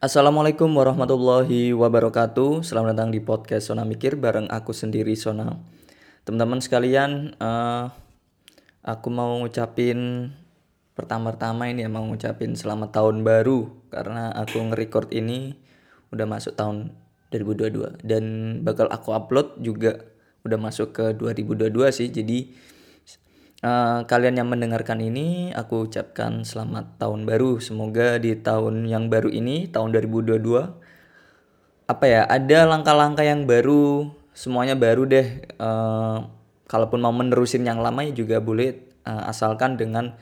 Assalamualaikum warahmatullahi wabarakatuh. Selamat datang di podcast Sona Mikir bareng aku sendiri Sona. Teman-teman sekalian, uh, aku mau ngucapin pertama-tama ini ya mau ngucapin selamat tahun baru karena aku nge-record ini udah masuk tahun 2022 dan bakal aku upload juga udah masuk ke 2022 sih. Jadi Uh, kalian yang mendengarkan ini aku ucapkan selamat tahun baru. Semoga di tahun yang baru ini, tahun 2022 apa ya, ada langkah-langkah yang baru, semuanya baru deh. Uh, kalaupun mau menerusin yang lama ya juga boleh uh, asalkan dengan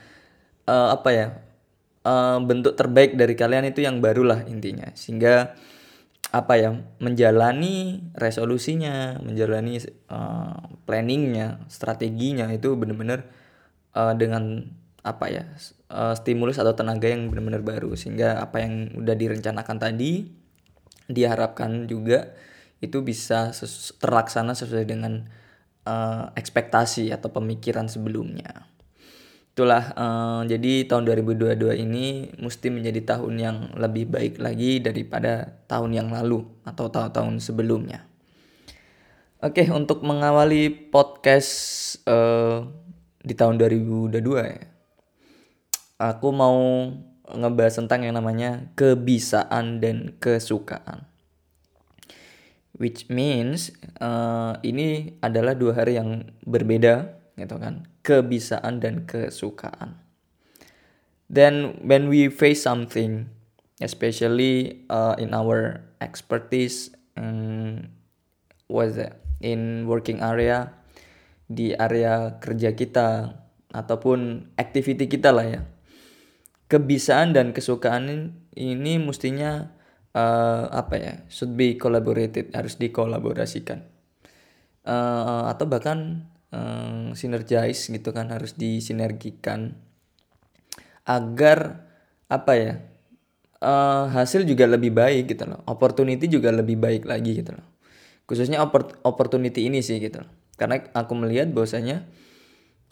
uh, apa ya? Uh, bentuk terbaik dari kalian itu yang baru lah intinya. Sehingga apa ya menjalani resolusinya menjalani uh, planningnya strateginya itu benar-benar uh, dengan apa ya uh, stimulus atau tenaga yang benar-benar baru. Sehingga apa yang udah direncanakan tadi diharapkan juga itu bisa terlaksana sesuai dengan uh, ekspektasi atau pemikiran sebelumnya itulah uh, jadi tahun 2022 ini mesti menjadi tahun yang lebih baik lagi daripada tahun yang lalu atau tahun-tahun sebelumnya. Oke, untuk mengawali podcast uh, di tahun 2022 ya. Aku mau ngebahas tentang yang namanya kebisaan dan kesukaan. Which means uh, ini adalah dua hari yang berbeda gitu kan. Kebisaan dan kesukaan. Then when we face something especially uh, in our expertise um, was in working area di area kerja kita ataupun activity kita lah ya. Kebisaan dan kesukaan ini mestinya uh, apa ya should be collaborated harus dikolaborasikan. Uh, atau bahkan um, sinergis gitu kan harus disinergikan agar apa ya uh, hasil juga lebih baik gitu loh. Opportunity juga lebih baik lagi gitu loh. Khususnya opportunity ini sih gitu loh. Karena aku melihat bahwasanya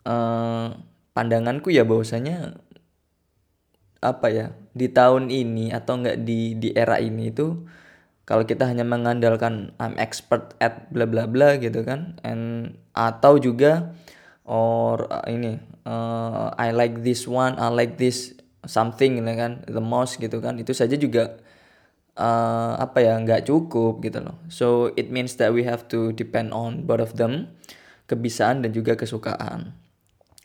uh, pandanganku ya bahwasanya apa ya di tahun ini atau enggak di di era ini itu kalau kita hanya mengandalkan I'm expert at bla bla bla gitu kan and atau juga or uh, ini uh, I like this one I like this something gitu kan the most gitu kan. Itu saja juga uh, apa ya nggak cukup gitu loh. So it means that we have to depend on both of them kebisaan dan juga kesukaan.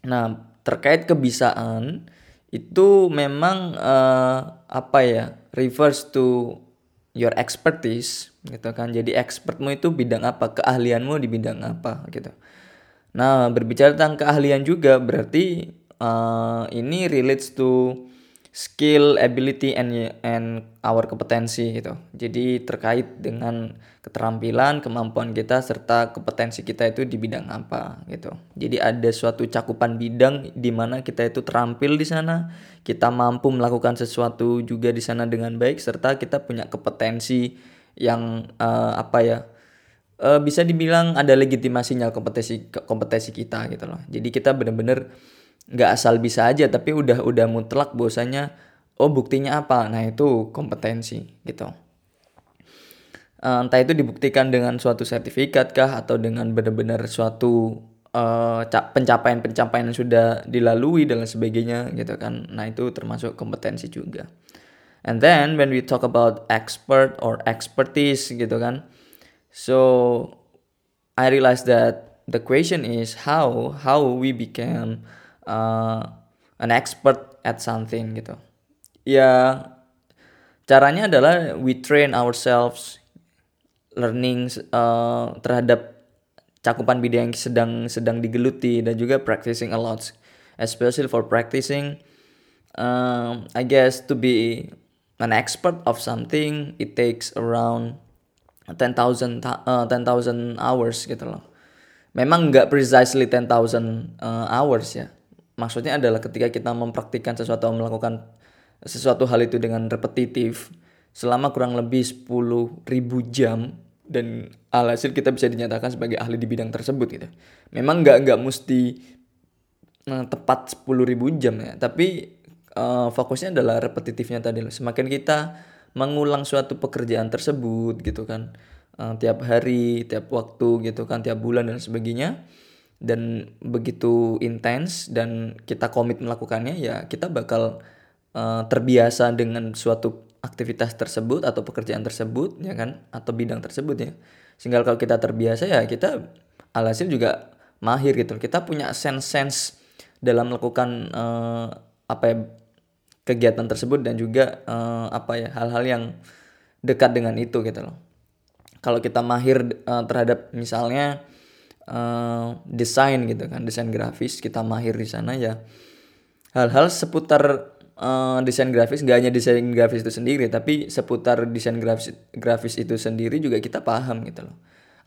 Nah terkait kebisaan itu memang uh, apa ya refers to your expertise gitu kan. Jadi expertmu itu bidang apa? Keahlianmu di bidang apa gitu. Nah berbicara tentang keahlian juga berarti uh, ini relates to skill, ability and and our kompetensi gitu. Jadi terkait dengan keterampilan, kemampuan kita serta kompetensi kita itu di bidang apa gitu. Jadi ada suatu cakupan bidang di mana kita itu terampil di sana, kita mampu melakukan sesuatu juga di sana dengan baik serta kita punya kompetensi yang uh, apa ya? Uh, bisa dibilang ada legitimasinya kompetensi kompetensi kita gitu loh. Jadi kita benar-benar nggak asal bisa aja tapi udah udah mutlak bahwasanya oh buktinya apa? Nah itu kompetensi gitu. Uh, entah itu dibuktikan dengan suatu sertifikat kah atau dengan benar-benar suatu uh, pencapaian-pencapaian yang sudah dilalui dan sebagainya gitu kan. Nah itu termasuk kompetensi juga. And then when we talk about expert or expertise gitu kan. So I realize that the question is how how we became uh, an expert at something gitu. Ya caranya adalah we train ourselves learning uh, terhadap cakupan bidang yang sedang sedang digeluti dan juga practicing a lot. Especially for practicing um, I guess to be an expert of something it takes around 10,000 uh, 10,000 hours gitu loh. Memang nggak precisely 10,000 uh, hours ya maksudnya adalah ketika kita mempraktikkan sesuatu atau melakukan sesuatu hal itu dengan repetitif selama kurang lebih 10.000 jam dan alhasil kita bisa dinyatakan sebagai ahli di bidang tersebut gitu. Memang nggak nggak mesti nah, tepat 10.000 jam ya, tapi uh, fokusnya adalah repetitifnya tadi. Semakin kita mengulang suatu pekerjaan tersebut gitu kan uh, tiap hari tiap waktu gitu kan tiap bulan dan sebagainya dan begitu intens dan kita komit melakukannya ya kita bakal uh, terbiasa dengan suatu aktivitas tersebut atau pekerjaan tersebut ya kan? Atau bidang tersebut ya. Sehingga kalau kita terbiasa ya kita alhasil juga mahir gitu. Kita punya sense sense dalam melakukan uh, apa ya kegiatan tersebut dan juga uh, apa ya hal-hal yang dekat dengan itu gitu loh. Kalau kita mahir uh, terhadap misalnya uh, desain gitu kan, desain grafis, kita mahir di sana ya hal-hal seputar uh, desain grafis gak hanya desain grafis itu sendiri tapi seputar desain grafis grafis itu sendiri juga kita paham gitu loh.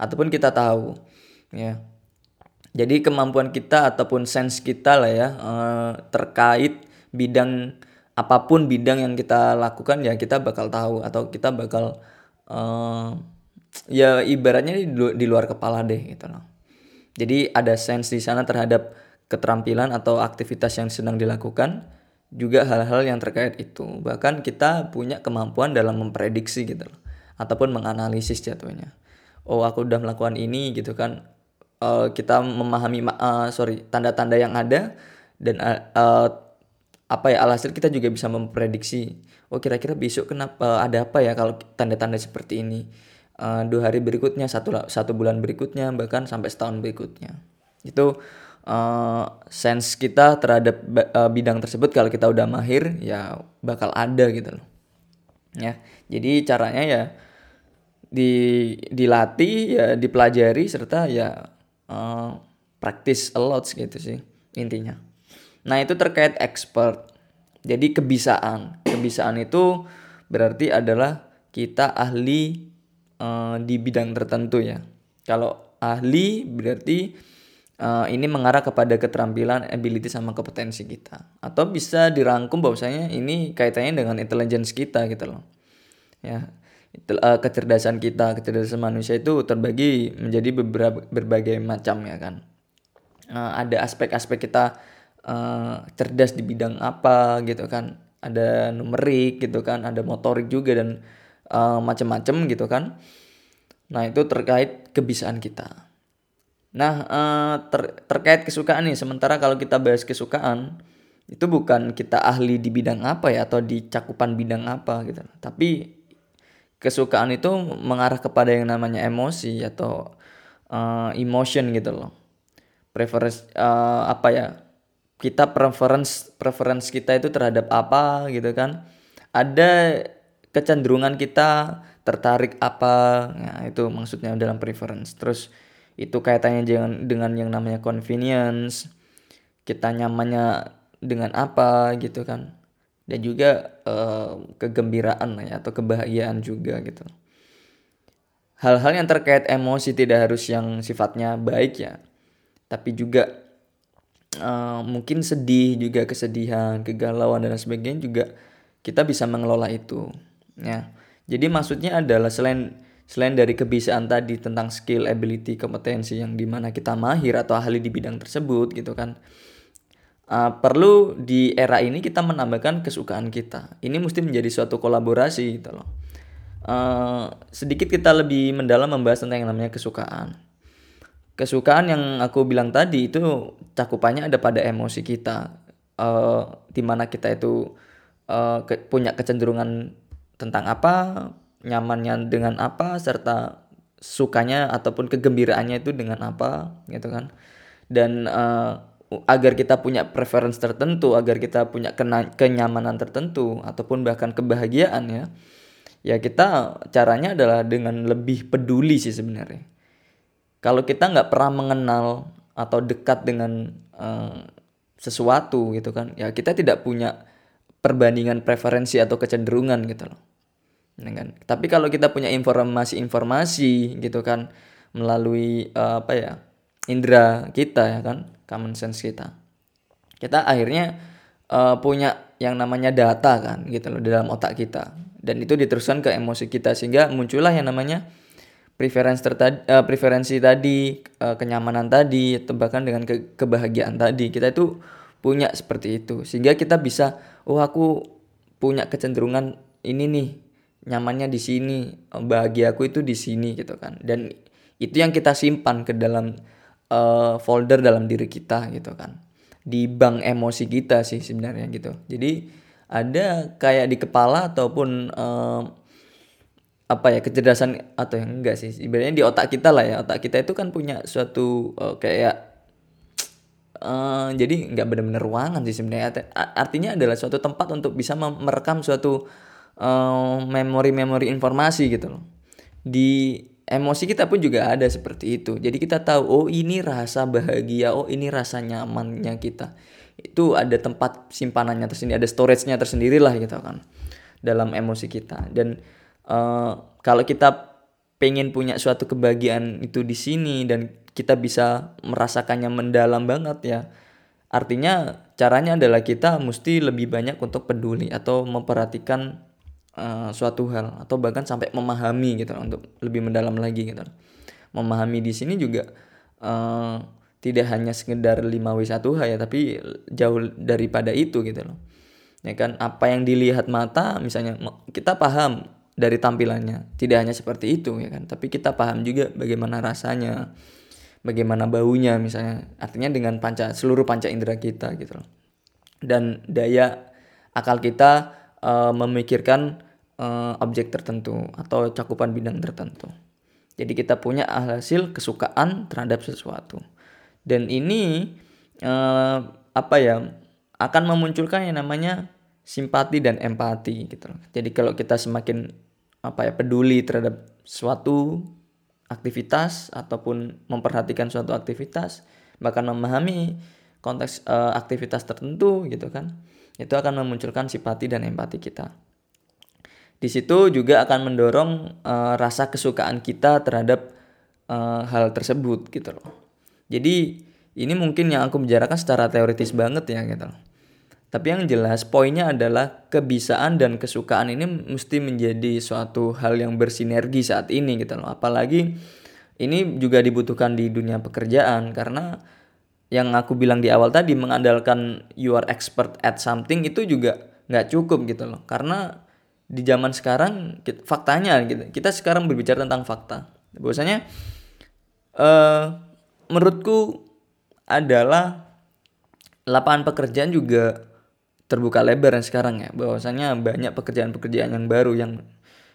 Ataupun kita tahu ya. Jadi kemampuan kita ataupun sense kita lah ya uh, terkait bidang apa pun bidang yang kita lakukan ya kita bakal tahu atau kita bakal uh, ya ibaratnya di luar kepala deh gitu loh. Jadi ada sense di sana terhadap keterampilan atau aktivitas yang sedang dilakukan juga hal-hal yang terkait itu. Bahkan kita punya kemampuan dalam memprediksi gitu loh ataupun menganalisis jatuhnya. Oh, aku udah melakukan ini gitu kan. Uh, kita memahami uh, sorry tanda-tanda yang ada dan uh, apa ya alhasil kita juga bisa memprediksi oh kira-kira besok kenapa ada apa ya kalau tanda-tanda seperti ini uh, dua hari berikutnya satu satu bulan berikutnya bahkan sampai setahun berikutnya itu uh, sense kita terhadap uh, bidang tersebut kalau kita udah mahir ya bakal ada gitu loh ya jadi caranya ya di dilatih ya dipelajari serta ya uh, practice a lot gitu sih intinya Nah, itu terkait expert. Jadi kebisaan. Kebisaan itu berarti adalah kita ahli uh, di bidang tertentu ya. Kalau ahli berarti uh, ini mengarah kepada keterampilan, ability sama kompetensi kita. Atau bisa dirangkum bahwasanya ini kaitannya dengan intelligence kita gitu loh. Ya. Uh, kecerdasan kita, kecerdasan manusia itu terbagi menjadi beberapa berbagai macam ya kan. Uh, ada aspek-aspek kita uh, cerdas di bidang apa gitu kan ada numerik gitu kan ada motorik juga dan uh, macam-macam gitu kan. Nah itu terkait kebisaan kita. Nah uh, ter terkait kesukaan nih sementara kalau kita bahas kesukaan itu bukan kita ahli di bidang apa ya atau di cakupan bidang apa gitu. Tapi kesukaan itu mengarah kepada yang namanya emosi atau uh, emotion gitu loh. Preference uh, apa ya kita preference preference kita itu terhadap apa gitu kan. Ada kecenderungan kita tertarik apa? Nah itu maksudnya dalam preference. Terus itu kaitannya dengan dengan yang namanya convenience. Kita nyamannya dengan apa gitu kan. Dan juga uh, kegembiraan ya atau kebahagiaan juga gitu. Hal-hal yang terkait emosi tidak harus yang sifatnya baik ya. Tapi juga uh, mungkin sedih juga kesedihan kegalauan dan sebagainya juga kita bisa mengelola itu ya. Jadi maksudnya adalah selain selain dari kebiasaan tadi tentang skill ability kompetensi yang di mana kita mahir atau ahli di bidang tersebut gitu kan uh, perlu di era ini kita menambahkan kesukaan kita. Ini mesti menjadi suatu kolaborasi gitu loh. Uh, sedikit kita lebih mendalam membahas tentang yang namanya kesukaan. Kesukaan yang aku bilang tadi itu cakupannya ada pada emosi kita uh, di mana kita itu uh, ke, punya kecenderungan tentang apa nyamannya dengan apa serta sukanya ataupun kegembiraannya itu dengan apa gitu kan. Dan uh, agar kita punya preference tertentu agar kita punya kena, kenyamanan tertentu ataupun bahkan kebahagiaan ya ya kita caranya adalah dengan lebih peduli sih sebenarnya. Kalau kita nggak pernah mengenal atau dekat dengan uh, sesuatu gitu kan ya kita tidak punya perbandingan preferensi atau kecenderungan gitu loh kan tapi kalau kita punya informasi-informasi gitu kan melalui uh, apa ya indera kita ya kan common sense kita kita akhirnya uh, punya yang namanya data kan gitu loh dalam otak kita dan itu diteruskan ke emosi kita sehingga muncullah yang namanya preferensi tertadi, uh, eh, preferensi tadi, uh, kenyamanan tadi, atau dengan ke kebahagiaan tadi. Kita itu punya seperti itu. Sehingga kita bisa, oh aku punya kecenderungan ini nih nyamannya di sini bahagiaku itu di sini gitu kan. Dan itu yang kita simpan ke dalam uh, folder dalam diri kita gitu kan. Di bank emosi kita sih sebenarnya gitu. Jadi ada kayak di kepala ataupun uh, apa ya kecerdasan atau yang enggak sih. Sebenarnya di otak kita lah ya otak kita itu kan punya suatu uh, kayak uh, jadi nggak benar-benar ruangan sih sebenarnya. Artinya adalah suatu tempat untuk bisa merekam suatu memori-memori uh, informasi gitu loh. Di emosi kita pun juga ada seperti itu. Jadi kita tahu oh ini rasa bahagia oh ini rasa nyamannya kita. Itu ada tempat simpanannya tersendiri ada storage-nya tersendiri lah gitu kan dalam emosi kita. Dan uh, kalau kita pengen punya suatu kebahagiaan itu di sini dan kita bisa merasakannya mendalam banget ya. Artinya caranya adalah kita mesti lebih banyak untuk peduli atau memperhatikan uh, suatu hal atau bahkan sampai memahami gitu untuk lebih mendalam lagi gitu. Memahami di sini juga uh, tidak hanya sekedar 5W1H ya tapi jauh daripada itu gitu loh. Ya kan apa yang dilihat mata misalnya kita paham dari tampilannya. Tidak hanya seperti itu ya kan tapi kita paham juga bagaimana rasanya bagaimana baunya misalnya artinya dengan panca seluruh panca indera kita gitu loh dan daya akal kita uh, memikirkan uh, objek tertentu atau cakupan bidang tertentu. Jadi kita punya hasil kesukaan terhadap sesuatu. Dan ini uh, apa ya akan memunculkan yang namanya simpati dan empati gitu Jadi kalau kita semakin apa ya peduli terhadap suatu aktivitas ataupun memperhatikan suatu aktivitas bahkan memahami konteks uh, aktivitas tertentu gitu kan itu akan memunculkan simpati dan empati kita di situ juga akan mendorong uh, rasa kesukaan kita terhadap uh, hal tersebut gitu loh. Jadi ini mungkin yang aku bicarakan secara teoritis banget ya gitu loh. Tapi yang jelas poinnya adalah kebisaan dan kesukaan ini mesti menjadi suatu hal yang bersinergi saat ini gitu loh. Apalagi ini juga dibutuhkan di dunia pekerjaan karena yang aku bilang di awal tadi mengandalkan you are expert at something itu juga nggak cukup gitu loh. Karena di zaman sekarang faktanya gitu kita sekarang berbicara tentang fakta bahwasanya uh, menurutku adalah lapangan pekerjaan juga terbuka lebar sekarang ya. Bahwasanya banyak pekerjaan-pekerjaan yang baru yang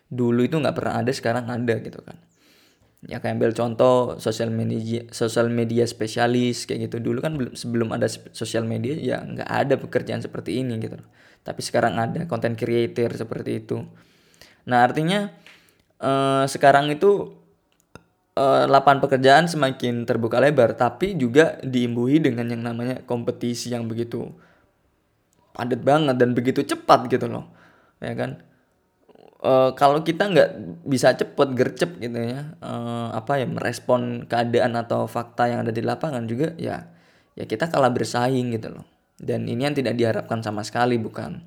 dulu itu nggak pernah ada sekarang ada gitu kan. Ya kayak ambil contoh sosial media sosial media spesialis kayak gitu. Dulu kan belum sebelum ada sosial media ya nggak ada pekerjaan seperti ini gitu tapi sekarang ada content creator seperti itu. Nah artinya eh, sekarang itu eh, lapangan pekerjaan semakin terbuka lebar tapi juga diimbuhi dengan yang namanya kompetisi yang begitu padat banget dan begitu cepat gitu loh. Ya kan? Uh, kalau kita nggak bisa cepet gercep gitu ya uh, apa ya merespon keadaan atau fakta yang ada di lapangan juga ya ya kita kalah bersaing gitu loh. Dan ini yang tidak diharapkan sama sekali bukan.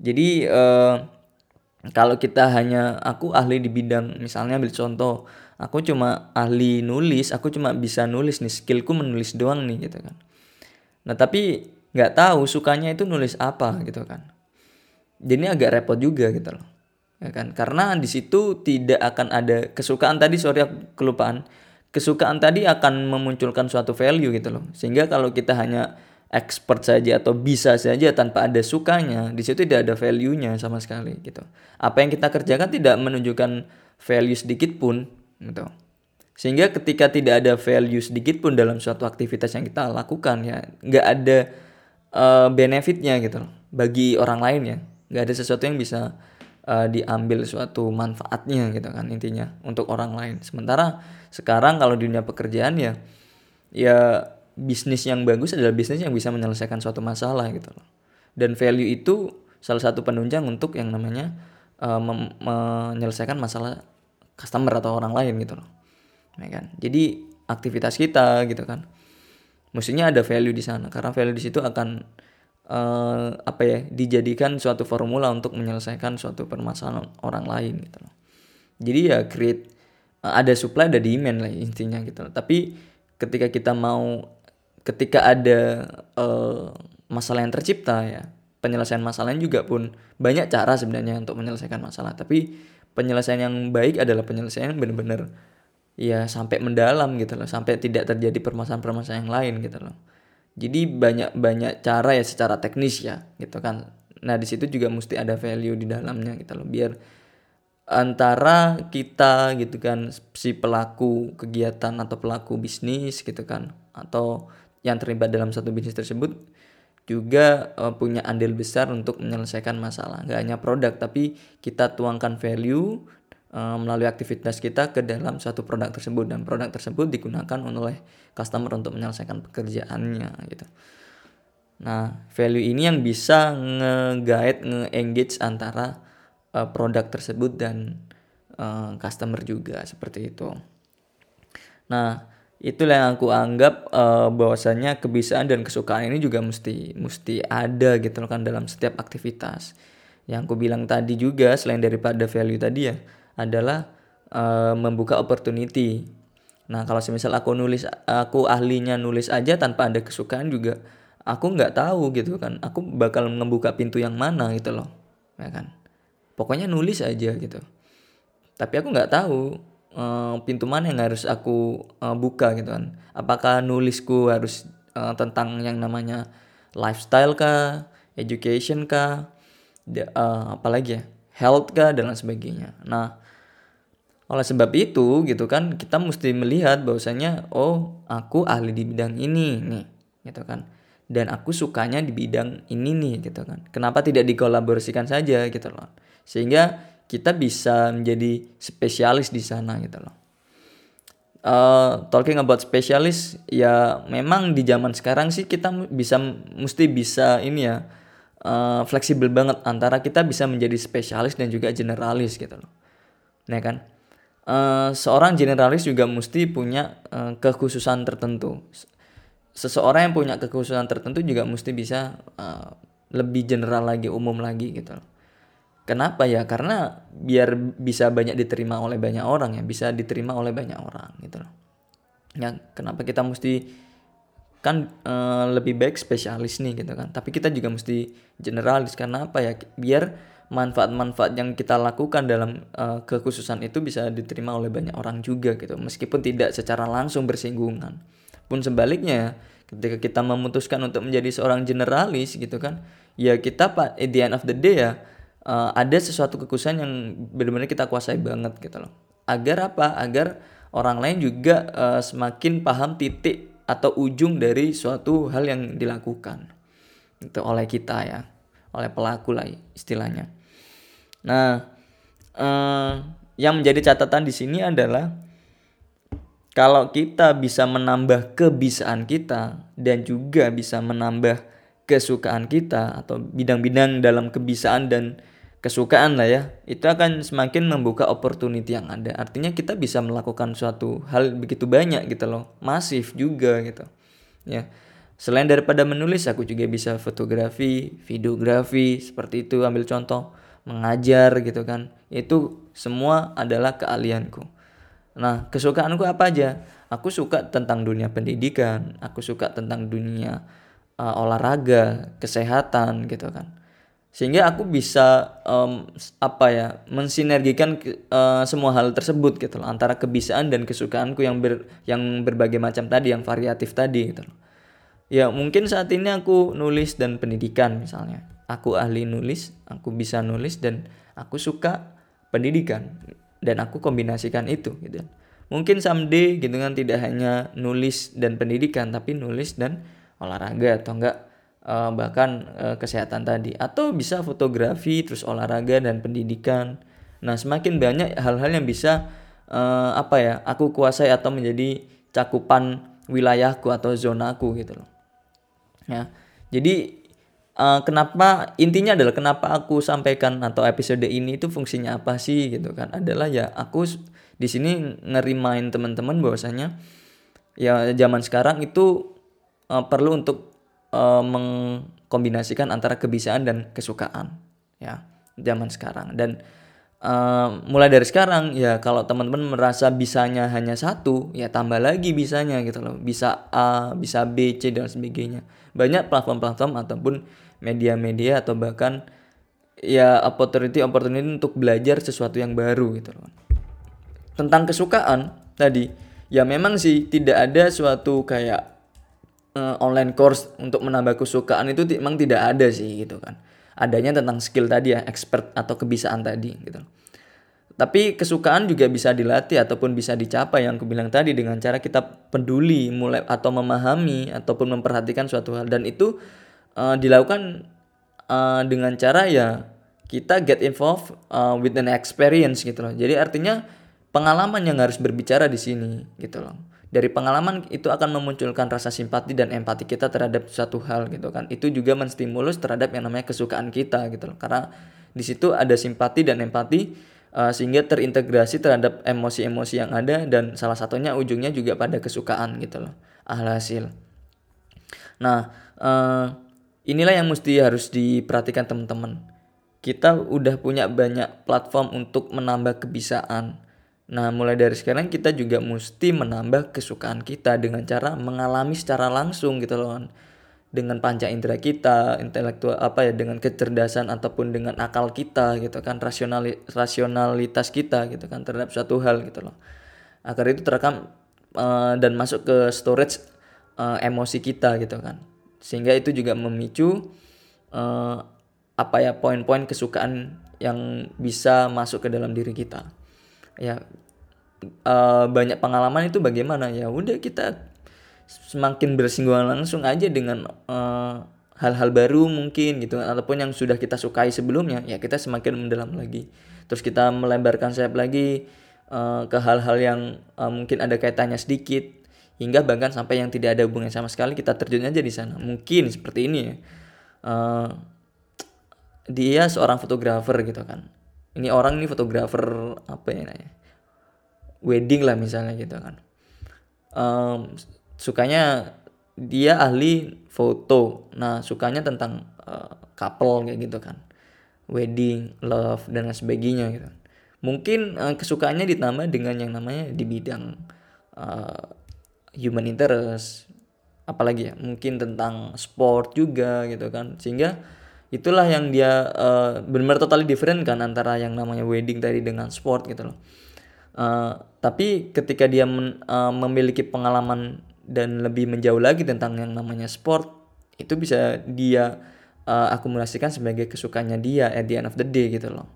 Jadi uh, kalau kita hanya aku ahli di bidang misalnya ambil contoh aku cuma ahli nulis aku cuma bisa nulis nih skillku menulis doang nih gitu kan. Nah tapi nggak tahu sukanya itu nulis apa gitu kan. Jadi agak repot juga gitu loh ya kan? Karena di situ tidak akan ada kesukaan tadi sorry aku kelupaan. Kesukaan tadi akan memunculkan suatu value gitu loh. Sehingga kalau kita hanya expert saja atau bisa saja tanpa ada sukanya di situ tidak ada value-nya sama sekali gitu. Apa yang kita kerjakan tidak menunjukkan value sedikit pun gitu. Sehingga ketika tidak ada value sedikit pun dalam suatu aktivitas yang kita lakukan ya nggak ada uh, benefitnya gitu loh bagi orang lain ya nggak ada sesuatu yang bisa uh, diambil suatu manfaatnya gitu kan intinya untuk orang lain sementara sekarang kalau di dunia pekerjaan ya ya bisnis yang bagus adalah bisnis yang bisa menyelesaikan suatu masalah gitu loh. Dan value itu salah satu penunjang untuk yang namanya uh, menyelesaikan masalah customer atau orang lain gitu loh. Ya kan? Jadi aktivitas kita gitu kan. Mestinya ada value di sana karena value di situ akan uh, apa ya dijadikan suatu formula untuk menyelesaikan suatu permasalahan orang lain gitu loh. Jadi ya create uh, ada supply ada demand lah intinya gitu loh. Tapi ketika kita mau ketika ada uh, masalah yang tercipta ya penyelesaian masalahnya juga pun banyak cara sebenarnya untuk menyelesaikan masalah tapi penyelesaian yang baik adalah penyelesaian yang benar-benar ya sampai mendalam gitu loh sampai tidak terjadi permasalahan-permasalahan yang lain gitu loh. Jadi banyak banyak cara ya secara teknis ya gitu kan. Nah di situ juga mesti ada value di dalamnya gitu loh biar antara kita gitu kan si pelaku kegiatan atau pelaku bisnis gitu kan atau yang terlibat dalam satu bisnis tersebut juga uh, punya andil besar untuk menyelesaikan masalah. Nggak hanya produk tapi kita tuangkan value melalui aktivitas kita ke dalam suatu produk tersebut dan produk tersebut digunakan oleh customer untuk menyelesaikan pekerjaannya gitu nah value ini yang bisa nge-guide nge-engage antara uh, produk tersebut dan uh, customer juga seperti itu. Nah, itulah yang aku anggap uh, bahwasanya kebiasaan dan kesukaan ini juga mesti mesti ada gitu kan dalam setiap aktivitas. Yang aku bilang tadi juga selain daripada value tadi ya adalah uh, membuka opportunity. Nah, kalau semisal aku nulis aku ahlinya nulis aja tanpa ada kesukaan juga aku nggak tahu gitu kan. Aku bakal membuka pintu yang mana gitu loh. Ya kan? pokoknya nulis aja gitu tapi aku nggak tahu uh, pintu mana yang harus aku uh, buka gitu kan apakah nulisku harus uh, tentang yang namanya lifestyle kah education kah uh, apalagi ya health kah dan lain sebagainya nah oleh sebab itu gitu kan kita mesti melihat bahwasanya oh aku ahli di bidang ini nih gitu kan dan aku sukanya di bidang ini nih gitu kan kenapa tidak dikolaborasikan saja gitu loh sehingga kita bisa menjadi spesialis di sana gitu loh. Uh, talking about spesialis ya memang di zaman sekarang sih kita bisa mesti bisa ini ya uh, fleksibel banget antara kita bisa menjadi spesialis dan juga generalis gitu loh. Nah kan uh, seorang generalis juga mesti punya uh, kekhususan tertentu. Seseorang yang punya kekhususan tertentu juga mesti bisa uh, lebih general lagi, umum lagi gitu. Kenapa ya? Karena biar bisa banyak diterima oleh banyak orang ya, bisa diterima oleh banyak orang gitu loh. Ya, kenapa kita mesti kan e, lebih baik spesialis nih gitu kan. Tapi kita juga mesti generalis karena apa ya? Biar manfaat-manfaat yang kita lakukan dalam e, kekhususan itu bisa diterima oleh banyak orang juga gitu. Meskipun tidak secara langsung bersinggungan. Pun sebaliknya ketika kita memutuskan untuk menjadi seorang generalis gitu kan, ya kita pak at the end of the day ya uh, ada sesuatu kekhususan yang benar-benar kita kuasai banget gitu loh. Agar apa? Agar orang lain juga uh, semakin paham titik atau ujung dari suatu hal yang dilakukan itu oleh kita ya, oleh pelaku lah istilahnya. Nah, uh, yang menjadi catatan di sini adalah kalau kita bisa menambah kebisaan kita dan juga bisa menambah kesukaan kita atau bidang-bidang dalam kebisaan dan kesukaan lah ya itu akan semakin membuka opportunity yang ada artinya kita bisa melakukan suatu hal begitu banyak gitu loh masif juga gitu ya selain daripada menulis aku juga bisa fotografi videografi seperti itu ambil contoh mengajar gitu kan. Itu semua adalah keahlianku. Nah kesukaanku apa aja? Aku suka tentang dunia pendidikan aku suka tentang dunia uh, olahraga kesehatan gitu kan. Sehingga aku bisa um, apa ya mensinergikan uh, semua hal tersebut gitu loh antara kebisaan dan kesukaanku yang ber yang berbagai macam tadi yang variatif tadi gitu loh ya mungkin saat ini aku nulis dan pendidikan misalnya. Aku ahli nulis aku bisa nulis dan aku suka pendidikan dan aku kombinasikan itu gitu. Mungkin someday gitu kan tidak hanya nulis dan pendidikan tapi nulis dan olahraga atau enggak uh, bahkan uh, kesehatan tadi. Atau bisa fotografi terus olahraga dan pendidikan. Nah semakin banyak hal-hal yang bisa uh, apa ya aku kuasai atau menjadi cakupan wilayahku atau zonaku gitu loh ya. Jadi uh, kenapa intinya adalah kenapa aku sampaikan atau episode ini itu fungsinya apa sih gitu kan. Adalah ya aku di sini ngerimain teman-teman bahwasanya ya zaman sekarang itu uh, perlu untuk uh, mengkombinasikan antara kebisaan dan kesukaan ya zaman sekarang. Dan uh, mulai dari sekarang ya kalau teman-teman merasa bisanya hanya satu ya tambah lagi bisanya gitu loh. Bisa A bisa B C dan sebagainya. Banyak platform-platform ataupun media-media atau bahkan ya opportunity opportunity untuk belajar sesuatu yang baru gitu loh. Tentang kesukaan tadi ya memang sih tidak ada suatu kayak uh, online course untuk menambah kesukaan itu memang tidak ada sih gitu kan adanya tentang skill tadi ya expert atau kebiasaan tadi gitu tapi kesukaan juga bisa dilatih ataupun bisa dicapai yang aku bilang tadi dengan cara kita peduli mulai atau memahami ataupun memperhatikan suatu hal dan itu uh, dilakukan uh, dengan cara ya kita get involved uh, with an experience gitu loh. Jadi artinya pengalaman yang harus berbicara di sini gitu loh. Dari pengalaman itu akan memunculkan rasa simpati dan empati kita terhadap suatu hal gitu kan. Itu juga menstimulus terhadap yang namanya kesukaan kita gitu loh. Karena di situ ada simpati dan empati uh, sehingga terintegrasi terhadap emosi-emosi yang ada dan salah satunya ujungnya juga pada kesukaan gitu loh. Alhasil. Nah, uh, inilah yang mesti harus diperhatikan teman-teman. Kita udah punya banyak platform untuk menambah kebiasaan. Nah, mulai dari sekarang kita juga mesti menambah kesukaan kita dengan cara mengalami secara langsung gitu loh. Dengan panca indera kita, intelektual apa ya, dengan kecerdasan ataupun dengan akal kita gitu kan, rasionali, rasionalitas kita gitu kan terhadap suatu hal gitu loh. Agar itu terekam uh, dan masuk ke storage uh, emosi kita gitu kan sehingga itu juga memicu uh, apa ya poin-poin kesukaan yang bisa masuk ke dalam diri kita ya uh, banyak pengalaman itu bagaimana? Ya udah kita semakin bersinggungan langsung aja dengan hal hal-hal baru mungkin gitu ataupun yang sudah kita sukai sebelumnya ya kita semakin mendalam lagi. Terus kita melebarkan sayap lagi uh, ke hal-hal yang uh, mungkin ada kaitannya sedikit hingga bahkan sampai yang tidak ada hubungan sama sekali kita terjun aja di sana. Mungkin seperti ini ya. Uh, dia seorang fotografer gitu kan ini orang ini fotografer apa ya namanya? Wedding lah misalnya gitu kan. Um, sukanya dia ahli foto. Nah sukanya tentang uh, couple kayak gitu kan. Wedding love dan sebagainya gitu. Mungkin uh, kesukaannya ditambah dengan yang namanya di bidang uh, human interest. Apalagi ya mungkin tentang sport juga gitu kan. Sehingga itulah yang dia uh, benar-benar totally different kan antara yang namanya wedding tadi dengan sport gitu loh. Uh, tapi ketika dia men, uh, memiliki pengalaman dan lebih menjauh lagi tentang yang namanya sport itu bisa dia uh, akumulasikan sebagai kesukaannya dia at the end of the day gitu loh.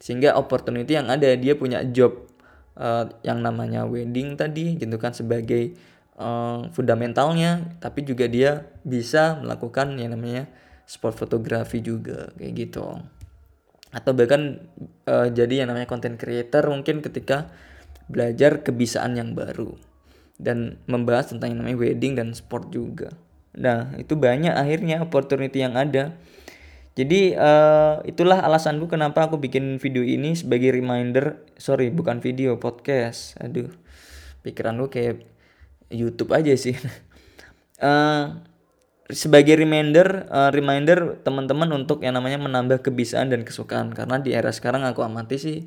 Sehingga opportunity yang ada dia punya job uh, yang namanya wedding tadi gitu kan sebagai uh, fundamentalnya tapi juga dia bisa melakukan yang namanya sport fotografi juga kayak gitu atau bahkan uh, jadi yang namanya content creator mungkin ketika belajar kebiasaan yang baru dan membahas tentang yang namanya wedding dan sport juga nah itu banyak akhirnya opportunity yang ada jadi uh, itulah alasanku kenapa aku bikin video ini sebagai reminder. Sorry, bukan video, podcast. Aduh, pikiran lu kayak YouTube aja sih. uh, sebagai reminder, uh, reminder teman-teman untuk yang namanya menambah kebiasaan dan kesukaan. Karena di era sekarang aku amati sih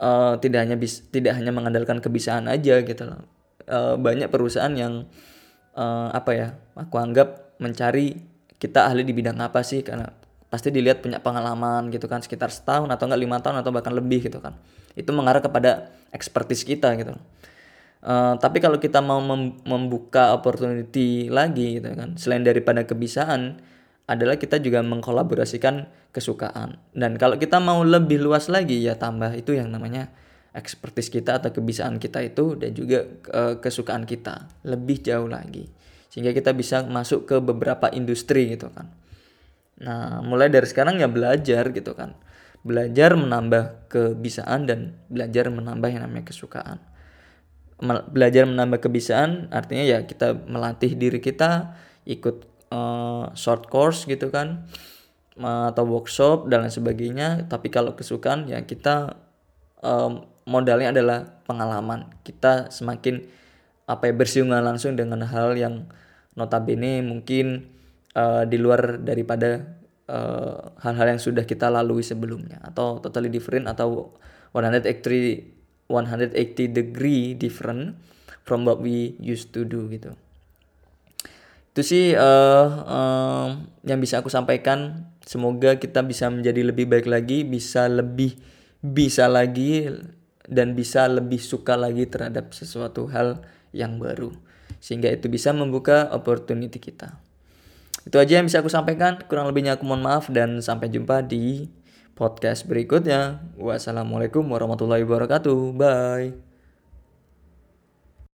uh, tidak hanya bis, tidak hanya mengandalkan kebiasaan aja gitu loh. Uh, banyak perusahaan yang uh, apa ya? Aku anggap mencari kita ahli di bidang apa sih karena pasti dilihat punya pengalaman gitu kan sekitar setahun atau enggak lima tahun atau bahkan lebih gitu kan itu mengarah kepada expertise kita gitu uh, tapi kalau kita mau mem membuka opportunity lagi gitu kan selain daripada kebiasaan adalah kita juga mengkolaborasikan kesukaan. Dan kalau kita mau lebih luas lagi ya tambah itu yang namanya expertise kita atau kebiasaan kita itu dan juga uh, kesukaan kita lebih jauh lagi. Sehingga kita bisa masuk ke beberapa industri gitu kan. Nah mulai dari sekarang ya belajar gitu kan. Belajar menambah kebiasaan dan belajar menambah yang namanya kesukaan belajar menambah kebiasaan artinya ya kita melatih diri kita ikut uh, short course gitu kan atau workshop dan lain sebagainya. Tapi kalau kesukaan ya kita um, modalnya adalah pengalaman. Kita semakin apa ya bersinggungan langsung dengan hal yang notabene mungkin uh, di luar daripada eh, hal-hal uh, yang sudah kita lalui sebelumnya. Atau totally different atau 180 180 degree different from what we used to do gitu. Itu sih uh, uh, yang bisa aku sampaikan. Semoga kita bisa menjadi lebih baik lagi bisa lebih bisa lagi dan bisa lebih suka lagi terhadap sesuatu hal yang baru. Sehingga itu bisa membuka opportunity kita. Itu aja yang bisa aku sampaikan. Kurang lebihnya aku mohon maaf dan sampai jumpa di podcast berikutnya. Wassalamualaikum warahmatullahi wabarakatuh. Bye